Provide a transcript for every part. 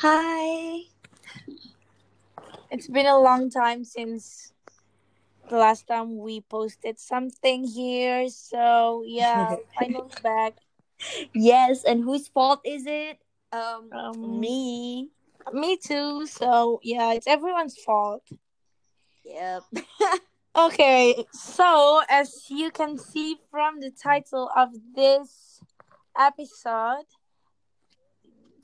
Hi. It's been a long time since the last time we posted something here. So yeah, finally back. Yes, and whose fault is it? Um, Um, me. Me too. So yeah, it's everyone's fault. Yep. Okay, so as you can see from the title of this episode,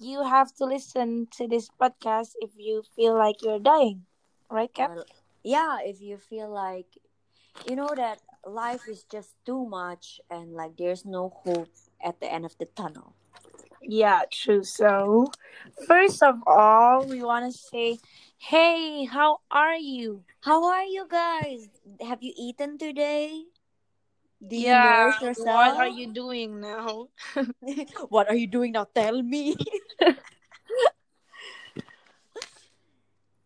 you have to listen to this podcast if you feel like you're dying, right, Kat? Well, yeah, if you feel like you know that life is just too much and like there's no hope at the end of the tunnel. Yeah, true. So, first of all, we want to say, hey, how are you? How are you guys? Have you eaten today? Do you yeah, what are you doing now? what are you doing now? Tell me.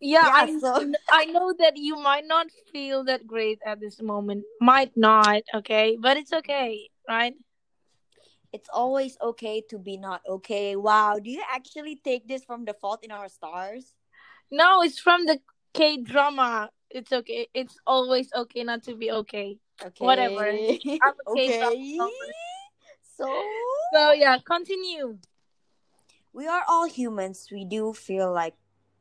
Yeah, Yeah, I, so- I know that you might not feel that great at this moment. Might not, okay? But it's okay, right? it's always okay to be not okay. Wow, do you actually take this from the Fault in Our Stars? No, it's from the K drama. It's okay. It's always okay not to be okay. Okay. Whatever. I'm a K-drama okay. So So, yeah, continue. we are all humans. We do feel like,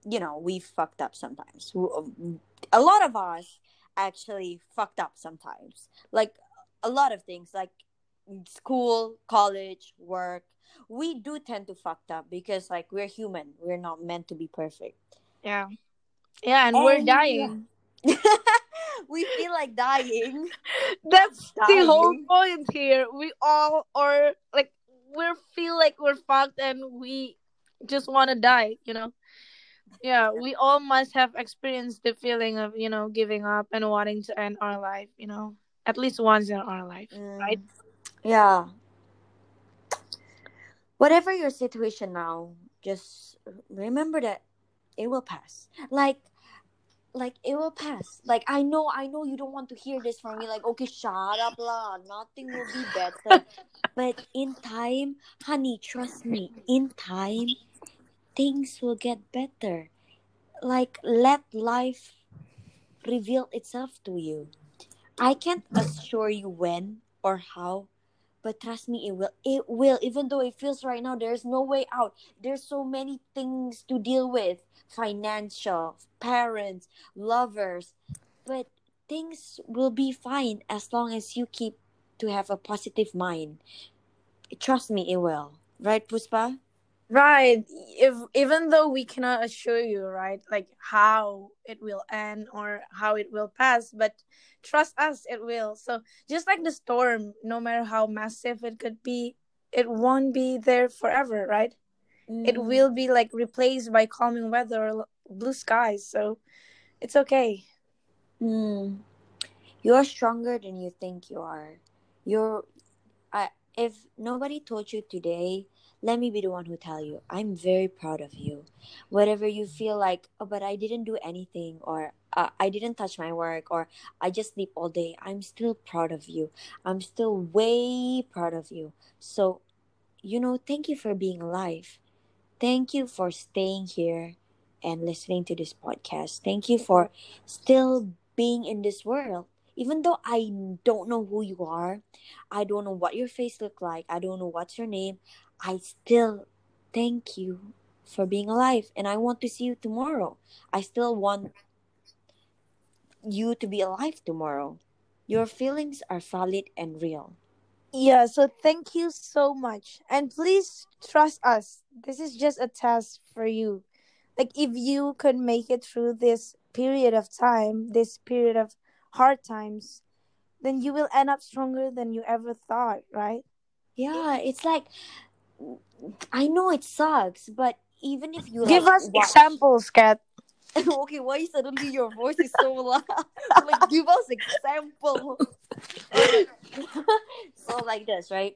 you know, we fucked up sometimes. Um, A lot of us actually fucked up sometimes. Like a lot of things, like school, college, work. We do tend to fucked up because like we're human. We're not meant to be perfect. Yeah. Yeah, and we're And- dying. we feel like dying. That's the whole point here. We all are like we feel like we're fucked and we just want to die, you know. Yeah, we all must have experienced the feeling of, you know, giving up and wanting to end our life, you know, at least once in our life, right? Mm, Yeah. Whatever your situation now, just remember that it will pass. Like like it will pass. Like I know I know you don't want to hear this from me like okay shut up lah. Nothing will be better. but in time, honey, trust me, in time things will get better. Like let life reveal itself to you. I can't assure you when or how, but trust me, it will. It will. Even though it feels right now there's no way out. There's so many things to deal with: financial, parents, lovers. But things will be fine as long as you keep to have a positive mind. Trust me, it will. Right, Puspa? Right. If even though we cannot assure you, right, like how it will end or how it will pass, but trust us, it will. So just like the storm, no matter how massive it could be, it won't be there forever, right? It Mm. will be like replaced by calming weather or blue skies. So it's okay. Mm. You're stronger than you think you are. You're I if nobody told you today, let me be the one who tell you. I'm very proud of you. Whatever you feel like, oh, but I didn't do anything or uh, I didn't touch my work or I just sleep all day. I'm still proud of you. I'm still way proud of you. So, you know, thank you for being alive. Thank you for staying here and listening to this podcast. Thank you for still being in this world. Even though I don't know who you are, I don't know what your face look like, I don't know what's your name, I still thank you for being alive and I want to see you tomorrow. I still want you to be alive tomorrow. Your feelings are valid and real. Yeah, so thank you so much. And please trust us. This is just a test for you. Like if you could make it through this period of time, this period of hard times, then you will end up stronger than you ever thought, right? Yeah, it's like I know it sucks, but even if you Give like, us watch- examples, Kat. okay, why suddenly your voice is so loud? like, give us example. So like this, right?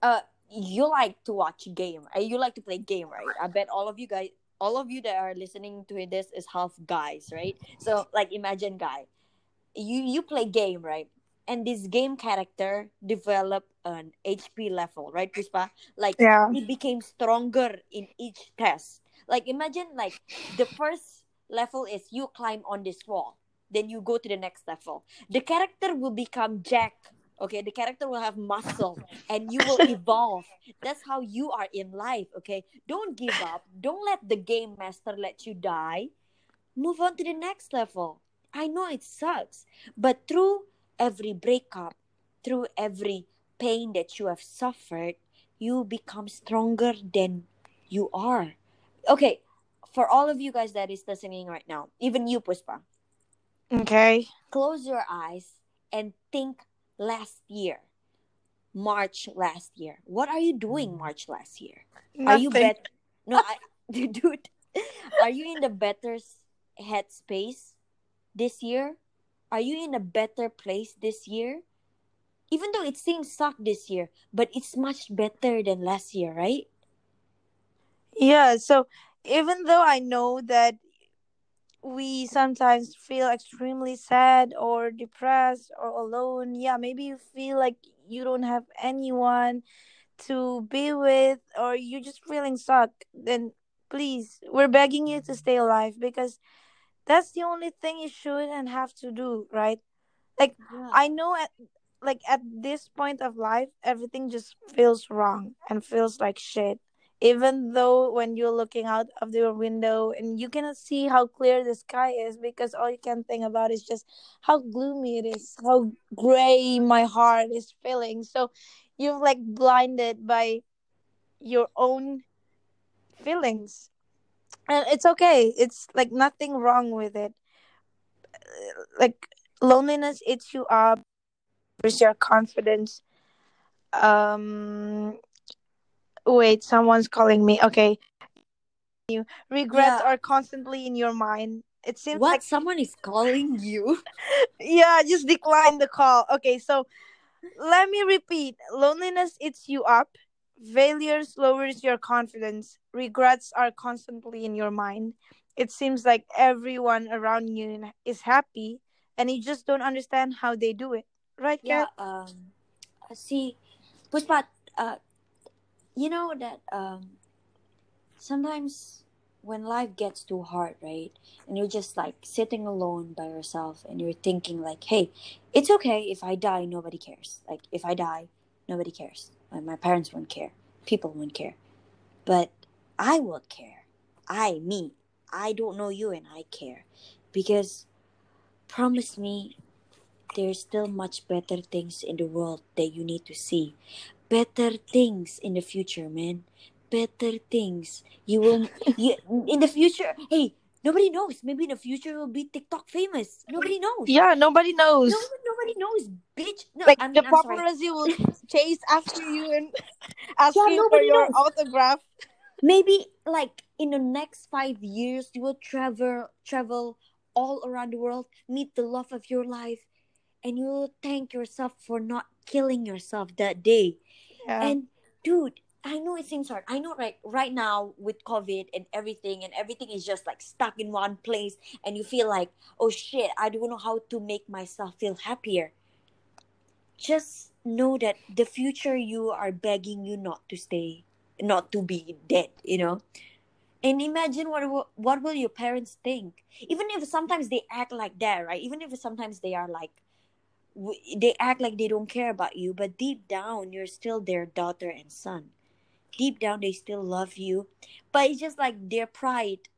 Uh, you like to watch game, right? You like to play game, right? I bet all of you guys, all of you that are listening to this is half guys, right? So like, imagine guy, you you play game, right? And this game character developed an HP level, right, Puspa? Like Yeah. he became stronger in each test. Like imagine like the first level is you climb on this wall, then you go to the next level. The character will become Jack. Okay, the character will have muscle and you will evolve. That's how you are in life, okay? Don't give up. Don't let the game master let you die. Move on to the next level. I know it sucks, but through every breakup, through every pain that you have suffered, you become stronger than you are. Okay, for all of you guys that is listening right now, even you, Puspa, Okay. close your eyes and think last year. March last year. What are you doing mm. March last year? Are you Nothing. bet? No, I, dude. Are you in the better headspace this year? Are you in a better place this year? Even though it seems suck this year, but it's much better than last year, right? Yeah. So even though I know that we sometimes feel extremely sad or depressed or alone, yeah, maybe you feel like you don't have anyone to be with or you're just feeling stuck, then please, we're begging you to stay alive because that's the only thing you should and have to do, right? Like Yeah. I know at like at this point of life everything just feels wrong and feels like shit. Even though when you're looking out of your window and you cannot see how clear the sky is because all you can think about is just how gloomy it is, how gray my heart is feeling. So you're like blinded by your own feelings. And it's okay. It's like nothing wrong with it. Like loneliness eats you up lose your confidence. Um, wait, someone's calling me. Okay, you regrets Yeah. are constantly in your mind. It seems What? like Someone is calling you? yeah, just decline the call. Okay, so let me repeat: loneliness eats you up. Failures lowers your confidence. Regrets are constantly in your mind. It seems like everyone around you is happy, and you just don't understand how they do it. Right, Yeah. Um. See, Puspa. Uh, you know that um. Sometimes when life gets too hard, right, and you're just like sitting alone by yourself, and you're thinking like, "Hey, it's okay if I die. Nobody cares. Like if I die, nobody cares. My parents won't care. People won't care, but I will care. I, me, I don't know you, and I care because promise me there's still much better things in the world that you need to see. Better things in the future, man. Better things. You will you in the future. Hey, nobody knows. Maybe in the future you'll be TikTok famous. Nobody knows. Yeah, nobody knows. No, nobody knows, bitch. No, like I mean, the paparazzi will chase after you and ask Yeah, you for your knows. autograph. Maybe like in the next five years, you will travel travel all around the world, meet the love of your life, and you will thank yourself for not killing yourself that day. Yeah. And dude, I know it seems hard. I know right right now with COVID and everything and everything is just like stuck in one place and you feel like, oh shit, I don't know how to make myself feel happier. Just know that the future you are begging you not to stay, not to be dead, you know? And imagine what what will your parents think? Even if sometimes they act like that, right? Even if sometimes they are like they act like they don't care about you, but deep down, you're still their daughter and son. Deep down, they still love you, but it's just like their pride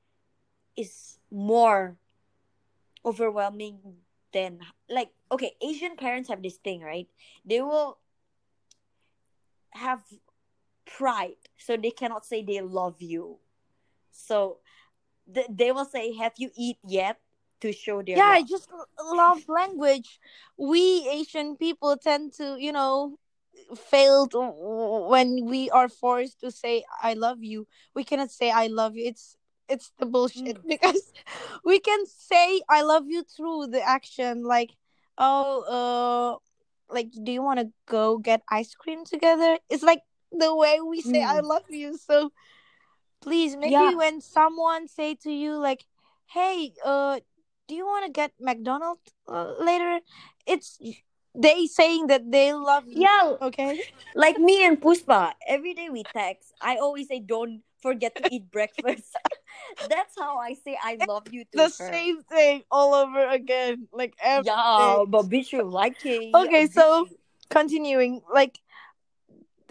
is more overwhelming than like okay. Asian parents have this thing, right? They will have pride, so they cannot say they love you. So th- they will say, "Have you eat yet?" to show their yeah, I love. just love language. We Asian people tend to, you know, fail to, when we are forced to say "I love you." We cannot say "I love you." It's it's the bullshit Mm. because we can say "I love you" through the action, like, oh, uh, like, do you want to go get ice cream together? It's like the way we say "I Mm. love you." So please, maybe Yeah. when someone say to you like, "Hey, uh." Do you want to get McDonald's uh, later? It's they saying that they love you. Yeah, Okay. like me and Puspa. Every day we text. I always say, "Don't forget to eat breakfast." That's how I say I love you to The her. same thing all over again. Like every Yeah, day. but bitch, you like it. Okay, so- you- continuing like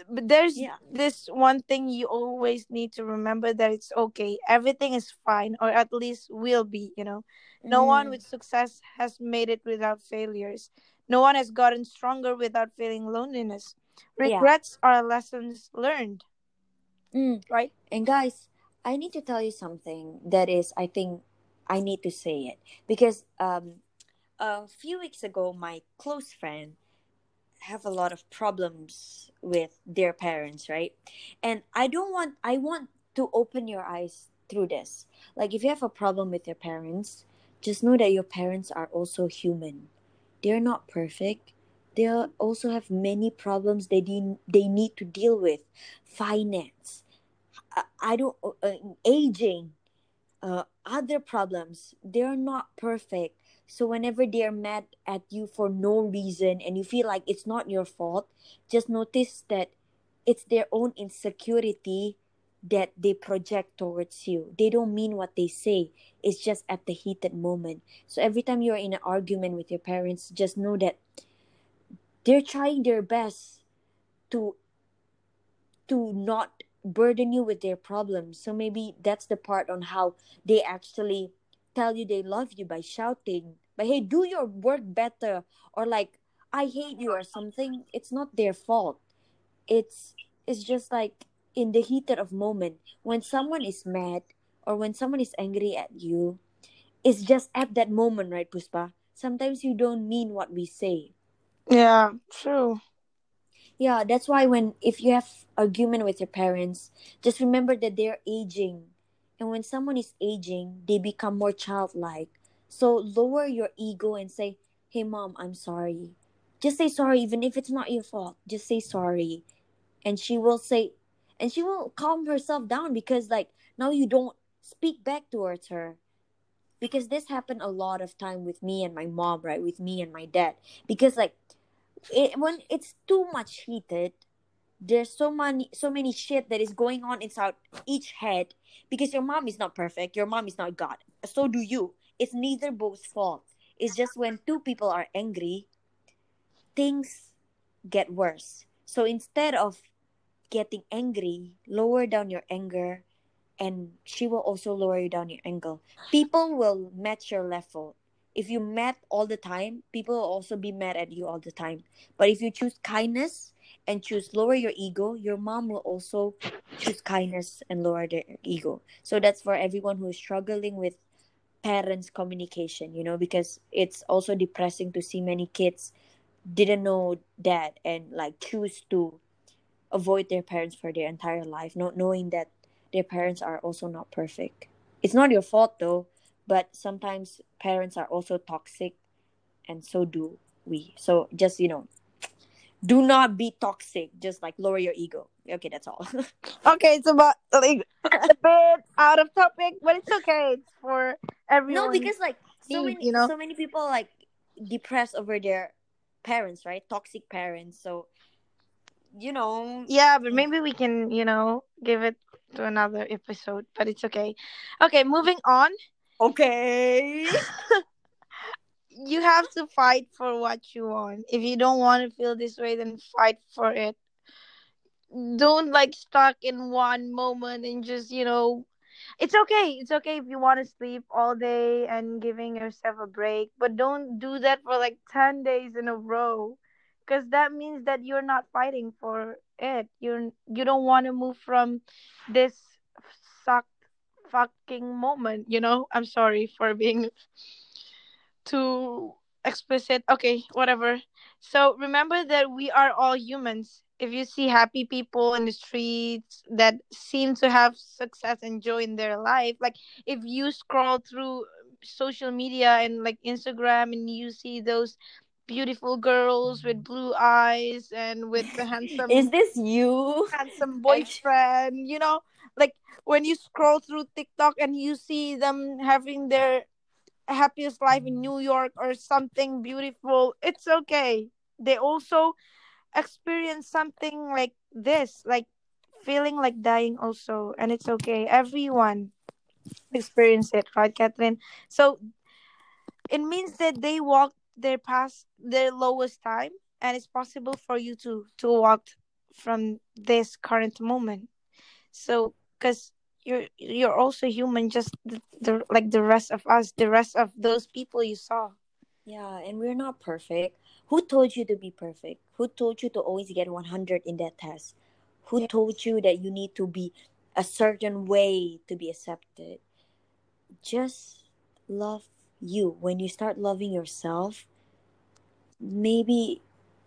but there's Yeah. this one thing you always need to remember that it's okay everything is fine or at least will be you know no one Mm, with success has made it without failures no one has gotten stronger without feeling loneliness Yeah. regrets are lessons learned mm. right And guys, I need to tell you something that is, I think, I need to say it because um, a few weeks ago, my close friend have a lot of problems with their parents, right? And I don't want, I want to open your eyes through this. Like, if you have a problem with your parents, just know that your parents are also human. They're not perfect. They also have many problems they de- they need to deal with, finance, I- I don't uh, aging, uh, other problems. They're not perfect. So whenever they're mad at you for no reason and you feel like it's not your fault, just notice that it's their own insecurity that they project towards you. They don't mean what they say. It's just at the heated moment. So every time you're in an argument with your parents, just know that they're trying their best to to not burden you with their problems. So maybe that's the part on how they actually tell you they love you by shouting, but hey, do your work better or like I hate you or something. It's not their fault. It's it's just like in the heated of moment when someone is mad or when someone is angry at you, it's just at that moment, right, Puspa? Sometimes you don't mean what we say. yeah true Yeah, that's why when if you have argument with your parents, just remember that they're aging. And when someone is aging, they become more childlike. So lower your ego and say, "Hey mom, I'm sorry." Just say sorry even if it's not your fault. Just say sorry. And she will say and she won't calm herself down because like now you don't speak back towards her. Because this happened a lot of time with me and my mom, right? With me and my dad. Because like it, when it's too much heated there's so many so many shit that is going on inside each head because your mom is not perfect your mom is not god so do you it's neither both fault it's just when two people are angry things get worse so instead of getting angry lower down your anger and she will also lower you down your anger people will match your level. If you mad all the time people will also be mad at you all the time. But if you choose kindness and choose lower your ego, your mom will also choose kindness and lower their ego. So that's for everyone who is struggling with parents communication, you know, because it's also depressing to see many kids didn't know that and like choose to avoid their parents for their entire life, not knowing that their parents are also not perfect. It's not your fault though, but sometimes parents are also toxic and so do we. So just, you know, do not be toxic. Just like lower your ego. Okay, that's all. okay it's about like a bit out of topic but it's okay it's for everyone no, because like so many, you know? so many people like depressed over their parents, right? Toxic parents. So, you know, Yeah, but maybe we can, you know, give it to another episode, but it's okay. Okay, moving on. okay. You have to fight for what you want. If you don't want to feel this way, then fight for it. Don't like stuck in one moment and just, you know, it's okay. It's okay if you want to sleep all day and giving yourself a break, but don't do that for like 10 days in a row because that means that you're not fighting for it. You're you don't want to move from this sucked fucking moment, you know? I'm sorry for being too explicit. Okay, whatever. So remember that we are all humans. If you see happy people in the streets that seem to have success and joy in their life, like if you scroll through social media and like Instagram and you see those beautiful girls with mm-hmm. blue eyes and with the handsome Is this you? handsome boyfriend, you know, like when you scroll through TikTok and you see them having their happiest life in mm-hmm. New York or something beautiful, it's okay. they also experience something like this, like feeling like dying also, and it's okay. Everyone experience it, right, Catherine? So it means that they walked their past their lowest time, and it's possible for you to to walk from this current moment. So, because you're you're also human, just the, the like the rest of us, the rest of those people you saw. Yeah, and we're not perfect. Who told you to be perfect? Who told you to always get 100 in that test? Who Yeah. told you that you need to be a certain way to be accepted? Just love you. When you start loving yourself, maybe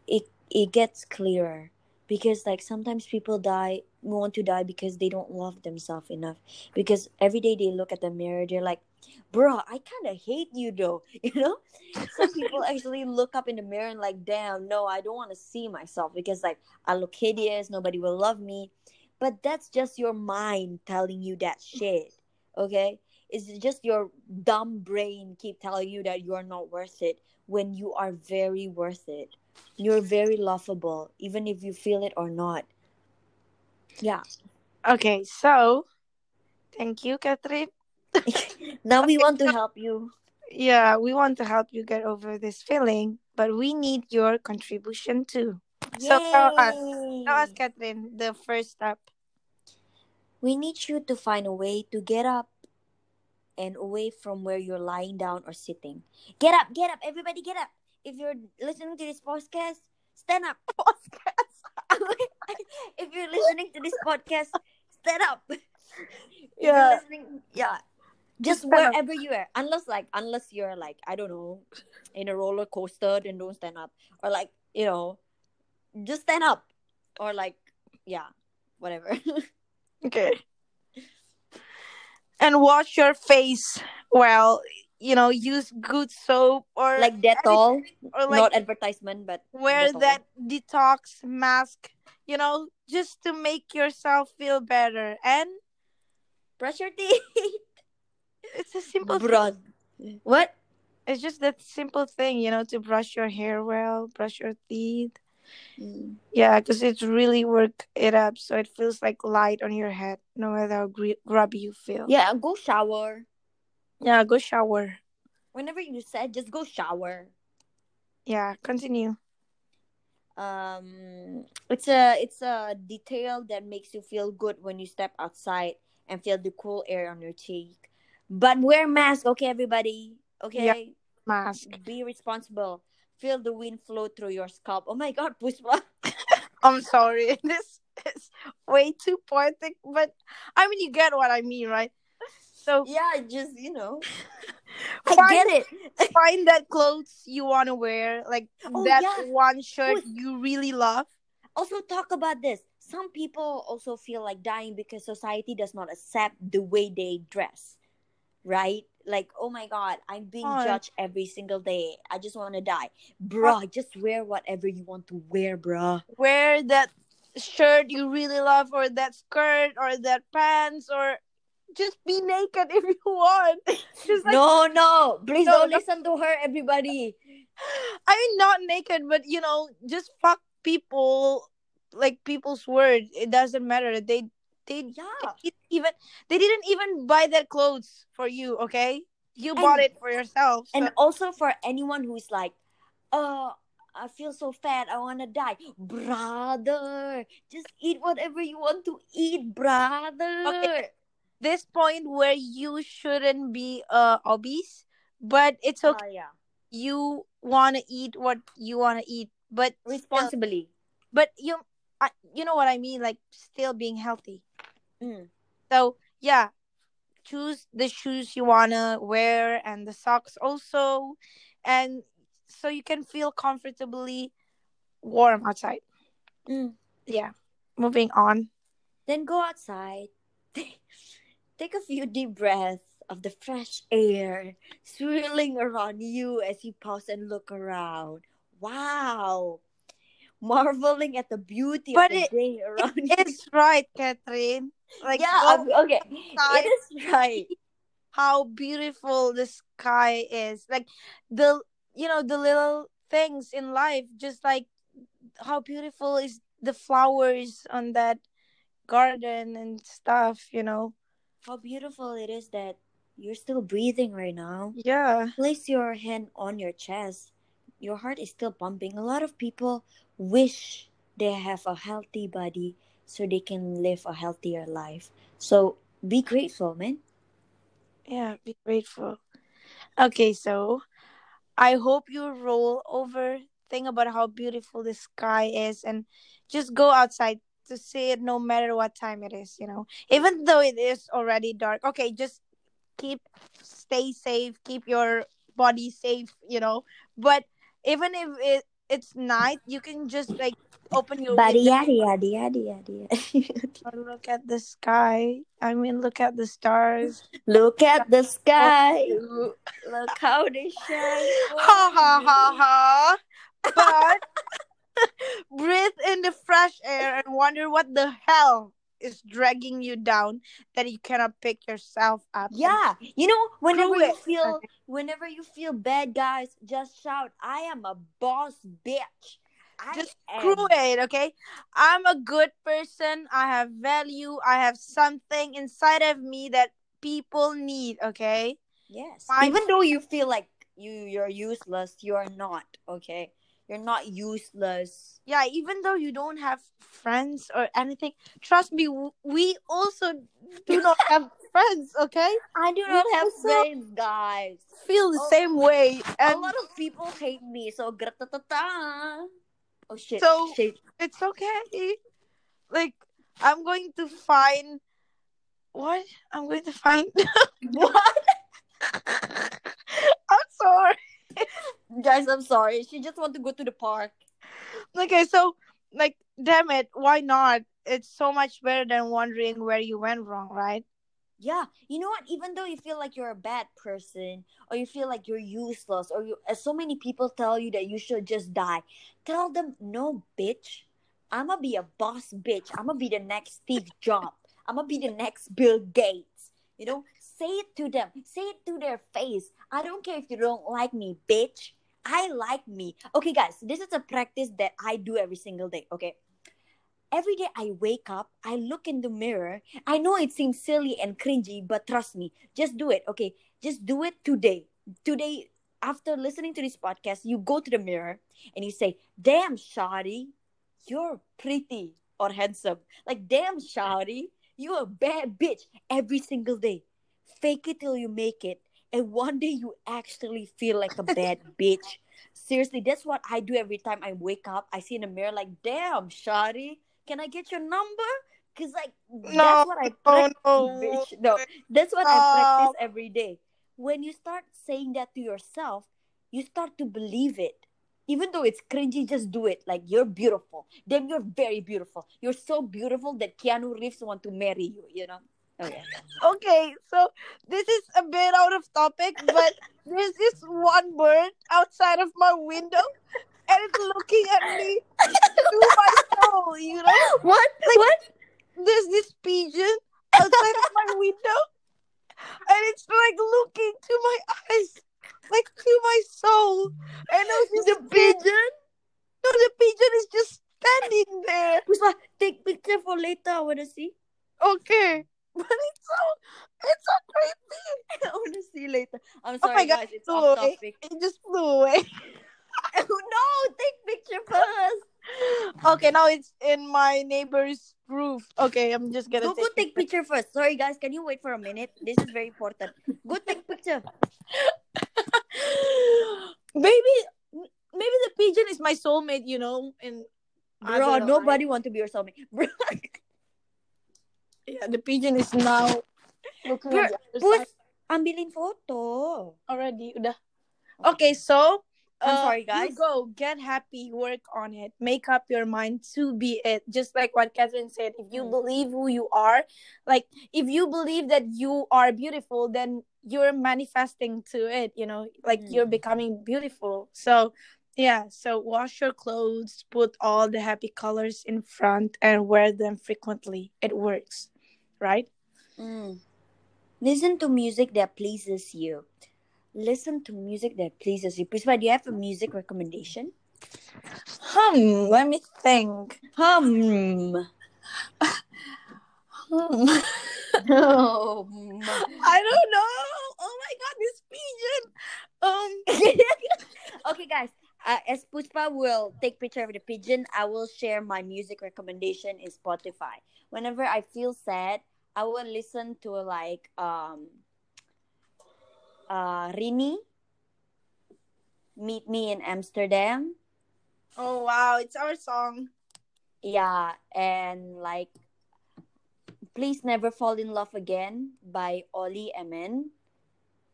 it it gets clearer. Because like sometimes people die want to die because they don't love themselves enough. Because every day they look at the mirror they're like bro i kind of hate you though you know? Some people actually look up in the mirror and like damn no i don't want to see myself because like i look hideous nobody will love me. But that's just your mind telling you that shit okay it's just your dumb brain keep telling you that you are not worth it when you are very worth it you're very lovable even if you feel it or not yeah Okay, so thank you, Catherine. now we want to help you Yeah, we want to help you get over this feeling, but we need your contribution too. So tell us, tell us, Catherine, the first step. we need you to find a way to get up and away from where you're lying down or sitting. Get up, get up, everybody get up. If you're listening to this podcast, stand up. if you're listening to this podcast, stand up. If you're Yeah. listening, yeah. Just Just stand up. wherever you are. Unless like unless you're like, I don't know, in a roller coaster, then don't stand up. Or like, you know, just stand up. Or like, yeah, whatever. Okay. And wash your face well. You know, use good soap or like Dettol. or like Not advertisement, but wear Dettol. that detox mask. You know, just to make yourself feel better. And brush your teeth. it's a simple thing. What? It's just that simple thing, you know, to brush your hair well, brush your teeth. Mm. Yeah, because it's really work it up, so it feels like light on your head, no matter how gr- grubby you feel. Yeah, go shower. yeah. Go shower. Whenever you said, just go shower. Yeah, continue. Um, it's a it's a detail that makes you feel good when you step outside and feel the cool air on your cheek. But wear mask, okay, everybody. Okay, Mask. be responsible. Feel the wind flow through your scalp. Oh my God, Puspa. I'm sorry. This is way too poetic, but I mean, you get what I mean, right? So yeah, just you know, I Find- get it. find that clothes you want to wear, like Oh, that yeah. one shirt you really love. also talk about this some people also feel like dying because society does not accept the way they dress right like oh my god i'm being Oh. judged every single day i just want to die bruh just wear whatever you want to wear bruh Wear that shirt you really love, or that skirt, or that pants, or just be naked if you want. Just like no no please No, don't no. listen to her everybody I mean, not naked, but you know, just fuck people like people's word. It doesn't matter. They they yeah even they didn't even buy their clothes for you. Okay, you And- bought it for yourself. So, and also for anyone who's like uh I feel so fat. I want to die. Brother, just eat whatever you want to eat, brother. Okay. this point where you shouldn't be uh obese, but it's okay. Ah, yeah. you want to eat what you want to eat, but still, Responsibly. but you I, you know what I mean, like still being healthy. Mm. So yeah, choose the shoes you wanna wear and the socks also, and so you can feel comfortably warm outside. Mm. Yeah. Moving on. Then go outside. Take a few deep breaths of the fresh air swirling around you as you pause and look around. Wow. Marveling at the beauty But of the it- day around you. It's right, Catherine. Like yeah, okay. outside. It is right. how beautiful the sky is. Like the you know the little things in life just like how beautiful is the flowers on that garden and stuff you know How beautiful it is that you're still breathing right now. yeah Place your hand on your chest. Your heart is still pumping. A lot of people wish they have a healthy body so they can live a healthier life. So be grateful, man. yeah be grateful okay so i hope you roll over think about how beautiful the sky is and just go outside to see it no matter what time it is you know even though it is already dark okay just keep stay safe keep your body safe you know but even if it it's night you can just like open your Body window yada yada yada yada. look at the sky i mean look at the stars Look at the sky. Oh, look how they shine. ha for ha ha but breathe in the fresh air and wonder what the hell is dragging you down that you cannot pick yourself up Yeah, you know, whenever you feel, whenever you feel bad, guys, just shout, "I am a boss, bitch! I just screw it okay? I'm a good person. I have value. I have something inside of me that people need okay? Yes, find even though you feel like you you're useless, you're not. Okay, you're not useless. yeah even though you don't have friends or anything trust me we also do not have friends okay I do we not have friends, guys. feel the Oh, same way a lot of people hate me. So gratatata. Oh shit, so shit. it's okay like i'm going to find what i'm going to find What? i'm sorry Guys, I'm sorry. She just want to go to the park. okay so like damn it why not it's so much better than wondering where you went wrong right Yeah, you know what? Even though you feel like you're a bad person, or you feel like you're useless, or you, so many people tell you that you should just die, tell them, no, bitch. I'm gonna be a boss, bitch. I'm gonna be the next Steve Jobs. I'm gonna be the next Bill Gates. You know, say it to them. Say it to their face. I don't care if you don't like me, bitch. I like me. Okay, guys, this is a practice that I do every single day. Okay, every day I wake up, I look in the mirror. I know it seems silly and cringy, but trust me, just do it. Okay, just do it today. Today, after listening to this podcast, you go to the mirror and you say, "Damn, Shawty, you're pretty or handsome." Like, "Damn, Shawty, you're a bad bitch." Every single day, fake it till you make it, and one day you actually feel like a bad bitch. Seriously, that's what I do every time I wake up. I see in the mirror, like, "Damn, Shawty." can I get your number? Cause like no that's what I practice, no bitch. No, that's what I practice every day. When you start saying that to yourself, you start to believe it. Even though it's cringy, just do it. Like you're beautiful. Then you're very beautiful. You're so beautiful that Keanu Reeves want to marry you. You know. Yeah. okay so this is a bit out of topic but there's this one bird outside of my window and it's looking at me through my soul you know What? Like- what? there's this pigeon outside of my window and it's like looking to my eyes like to my soul and I was just The pigeon? no the pigeon is just standing there Puspa, take picture for later. I wanna see. okay but it's so it's so creepy I wanna see later. I'm Oh my sorry, God, guys. It's flew off away. topic. it just flew away Oh no! Take picture first. okay now it's in my neighbor's roof okay i'm just gonna Go, go take picture first. Sorry, guys. Can you wait for a minute? This is very important. Go take picture. maybe maybe the pigeon is my soulmate you know and Bro, know, nobody want to be your soulmate. Bro, yeah the pigeon is now looking Bro, ambilin foto. already udah okay so I'm uh, sorry, you guys. go get happy work on it make up your mind to be it just like what catherine said if you Mm. believe who you are like if you believe that you are beautiful then you're manifesting to it you know like Mm. you're becoming beautiful so yeah so wash your clothes put all the happy colors in front and wear them frequently it works right Mm. Listen to music that pleases you. Listen to music that pleases you. Puspa, do you have a music recommendation? Hmm. Let me think. Hmm. Hmm. Oh. I don't know. Oh my god, this pigeon. Um. okay, guys. Uh, as Puspa will take picture of the pigeon, I will share my music recommendation in Spotify. Whenever I feel sad, I will listen to like um uh Rini Meet Me in Amsterdam. Oh wow, it's our song. Yeah, and like Please Never Fall in Love Again by Oli Emin.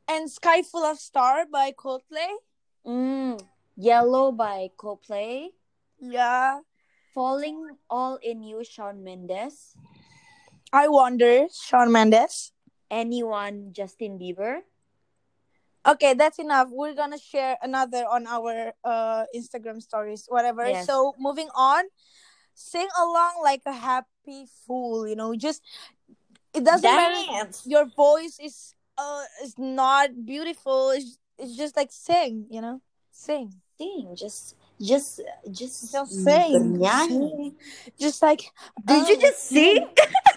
And Sky Full of Star by Coldplay. Mm, Yellow by Coldplay. Yeah. Falling All in You, Shawn Mendes. I wonder, Shawn Mendes. Anyone, Justin Bieber. Okay, that's enough. We're gonna share another on our uh Instagram stories, whatever. Yes. So moving on, sing along like a happy fool. You know, just it doesn't matter. Your voice is uh is not beautiful. It's, it's just like sing. You know, sing. Sing, just, just, just, Just sing. bernyanyi. Just like Did you oh, just sing?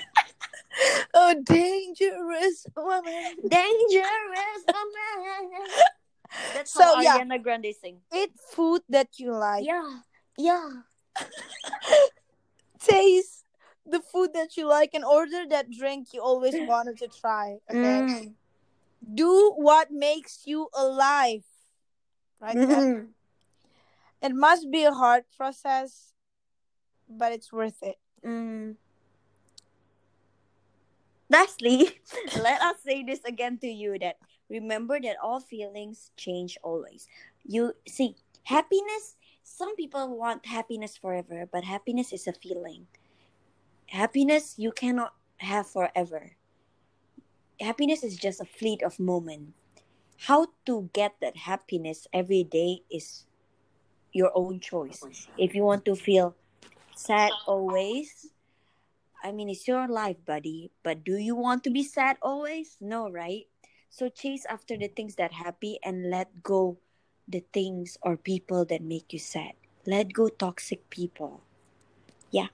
Oh, dangerous woman. Dangerous woman. That's So, how yeah. Ariana Grande sing. Eat food that you like. Yeah, yeah. Taste the food that you like and order that drink you always wanted to try. Okay. Mm. Do what makes you alive. Right? Kat? Mm. It must be a hard process, but it's worth it. Mm. Lastly, let us say this again to you that remember that all feelings change always. You see, happiness, some people want happiness forever, but happiness is a feeling. Happiness you cannot have forever. Happiness is just a fleet of moment. How to get that happiness every day is your own choice. If you want to feel sad always, I mean, it's your life, buddy. But do you want to be sad always? No, right? So chase after the things that happy and let go the things or people that make you sad. Let go toxic people. Yeah,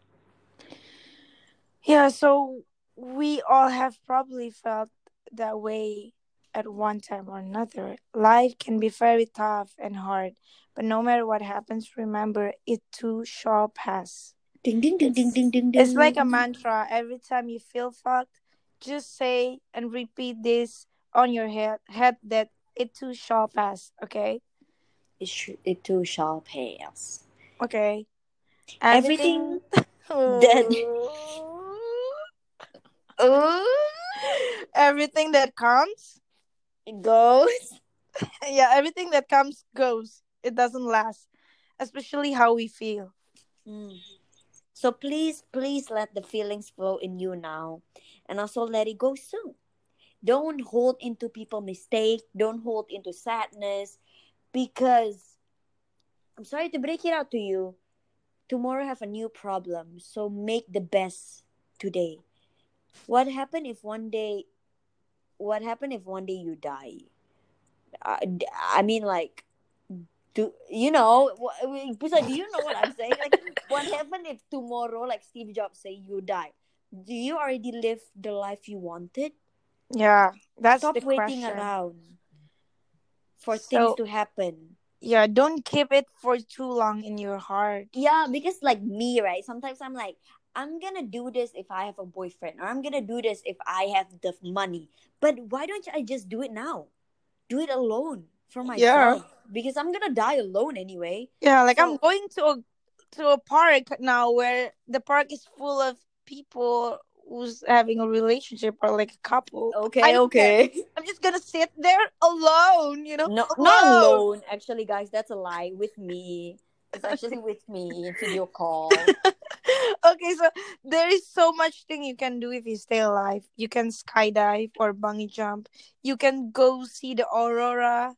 Yeah, so we all have probably felt that way at one time or another. Life can be very tough and hard, but no matter what happens, remember it too shall pass. Ding ding ding ding ding ding ding. It's like a mantra. Every time you feel fucked, just say and repeat this on your head, head that it too shall pass. Okay, it, sh- it too shall pass. okay. Everything that everything that comes, it goes. yeah, everything that comes goes. It doesn't last, especially how we feel. Mm. So please, please let the feelings flow in you now, and also let it go soon. Don't hold into people mistake. Don't hold into sadness, because I'm sorry to break it out to you. Tomorrow have a new problem, so make the best today. What happened if one day? What happened if one day you die? I, d- I mean, like, do you know? Puspa, do you know what I'm saying? Like, what happened if tomorrow, like Steve Jobs say, you die? Do you already live the life you wanted? Yeah, that's Stop the waiting question. around for So- things to happen. Yeah, don't keep it for too long in your heart. Yeah, because like me, right? Sometimes I'm like, I'm gonna do this if I have a boyfriend, or I'm gonna do this if I have the money. But why don't I just do it now? Do it alone for Yeah. myself because I'm gonna die alone anyway. Yeah, like I'm going to a to a park now where the park is full of people who's having a relationship or like a couple. Okay, I don't care. okay. I'm just gonna sit there alone, you know? No, not alone. Actually, guys, that's a lie. With me, it's actually with me video call. okay, so there is so much thing you can do if you stay alive. You can skydive or bungee jump. You can go see the aurora.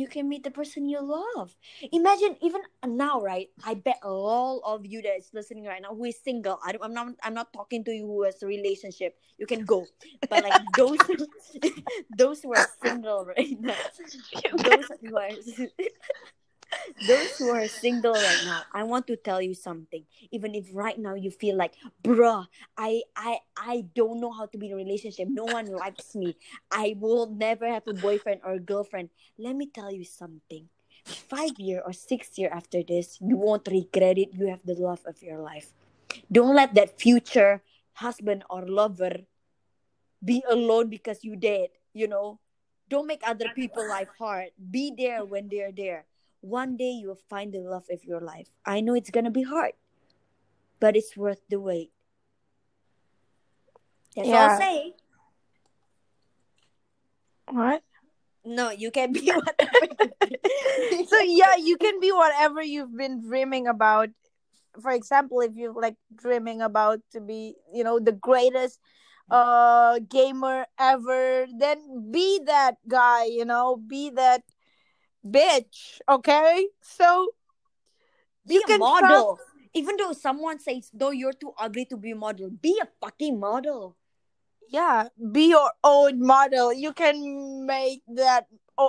You can meet the person you love. Imagine even now, right? I bet all of you that is listening right now who is single. I don't, I'm not. I'm not talking to you who has a relationship. You can go, but like those, those who are single right now, those who are. those who are single right now i want to tell you something. Even if right now you feel like bruh i i i don't know how to be in a relationship. No one likes me. I will never have a boyfriend or a girlfriend. Let me tell you something. Five year or six year after this you won't regret it. You have the love of your life. Don't let that future husband or lover be alone because you dead you know? Don't make other people life hard be there when they're there one day you will find the love of your life. I know it's gonna be hard, but it's worth the wait. That's all I'll say. What? No, you can be whatever. so yeah, you can be whatever you've been dreaming about. For example, if you're like dreaming about to be, you know, the greatest uh gamer ever, then be that guy, you know, be that bitch, okay? So be You a can model. Even though someone says, "Though you're too ugly to be a model," be a fucking model. yeah, be your own model. You can make that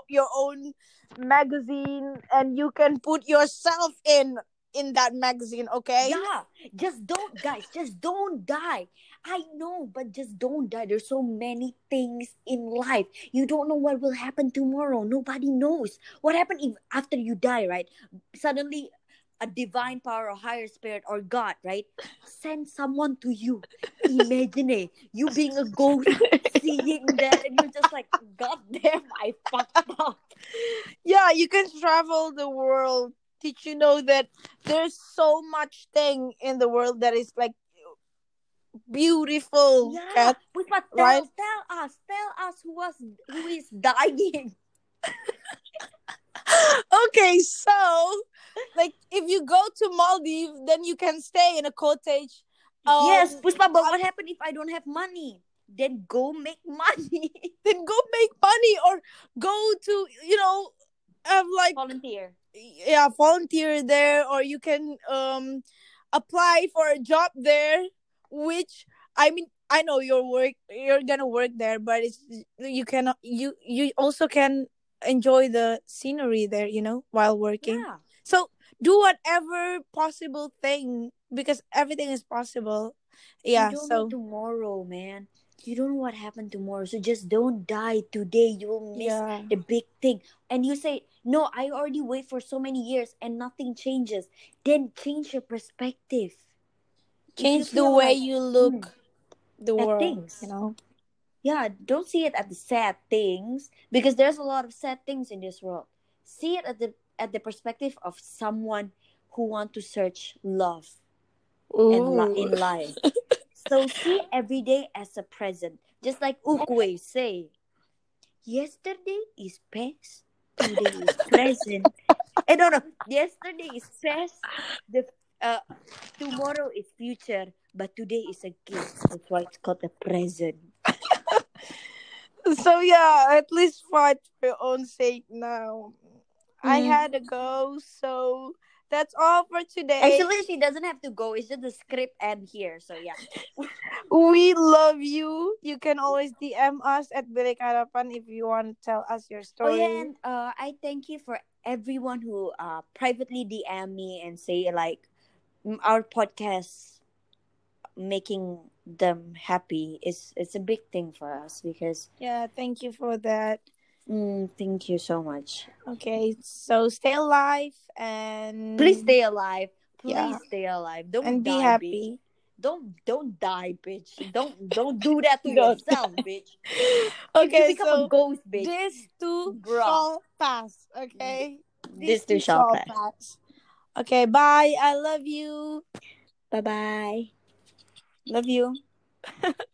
your own magazine and you can put yourself in in that magazine, okay? Yeah, just don't, guys. Just don't die. I know, but just don't die. There's so many things in life. You don't know what will happen tomorrow. Nobody knows what happened if after you die. Right? Suddenly, a divine power, or higher spirit, or God, right, send someone to you. Imagine it. You being a ghost, seeing that, and you're just like, God damn, I fucked up. yeah you can travel the world did you know that there's so much thing in the world that is like beautiful Yeah, Kat? Puspa, tell, right? tell us, tell us who was who is dying. okay so like if you go to maldives then you can stay in a cottage um, yes, Puspa, but what happened if I don't have money? Then go make money. then go make money or go to you know have like Volunteer. yeah volunteer there or you can um apply for a job there which i mean i know you're work you're gonna work there but it's you cannot you you also can enjoy the scenery there you know while working Yeah. so do whatever possible thing because everything is possible yeah so tomorrow, man. You don't know what happened tomorrow. So just don't die today. You will miss yeah the big thing. And you say, No, I already wait for so many years and nothing changes. Then change your perspective. Change the way like- you look the world things. you know yeah, don't see it at the sad things because there's a lot of sad things in this world. See it at the at the perspective of someone who want to search love and in life. so see every day as a present, just like Oogway say. Yesterday is past, today is present. Eh, no, no. Yesterday is past. The uh, tomorrow is future, but today is a gift. That's why it's called a present. so yeah at least fight for your own sake now i Mm. had to go so that's all for today Actually, she doesn't have to go. It's just the script end here. So yeah. we love you you can always dm us at Bilik Harapan if you want to tell us your story. Oh yeah, and uh, I thank you for everyone who uh privately DM me and say like our podcast making them happy is it's a big thing for us because yeah thank you for that mm, thank you so much. okay so stay alive and Please stay alive. Please Yeah. stay alive. Don't and be happy Bitch. Don't don't die, bitch. Don't don't do that to yourself, bitch. okay you become so a ghost, bitch. this too Bruh. shall pass okay This too shall pass. pass okay bye. I love you. Bye bye. love you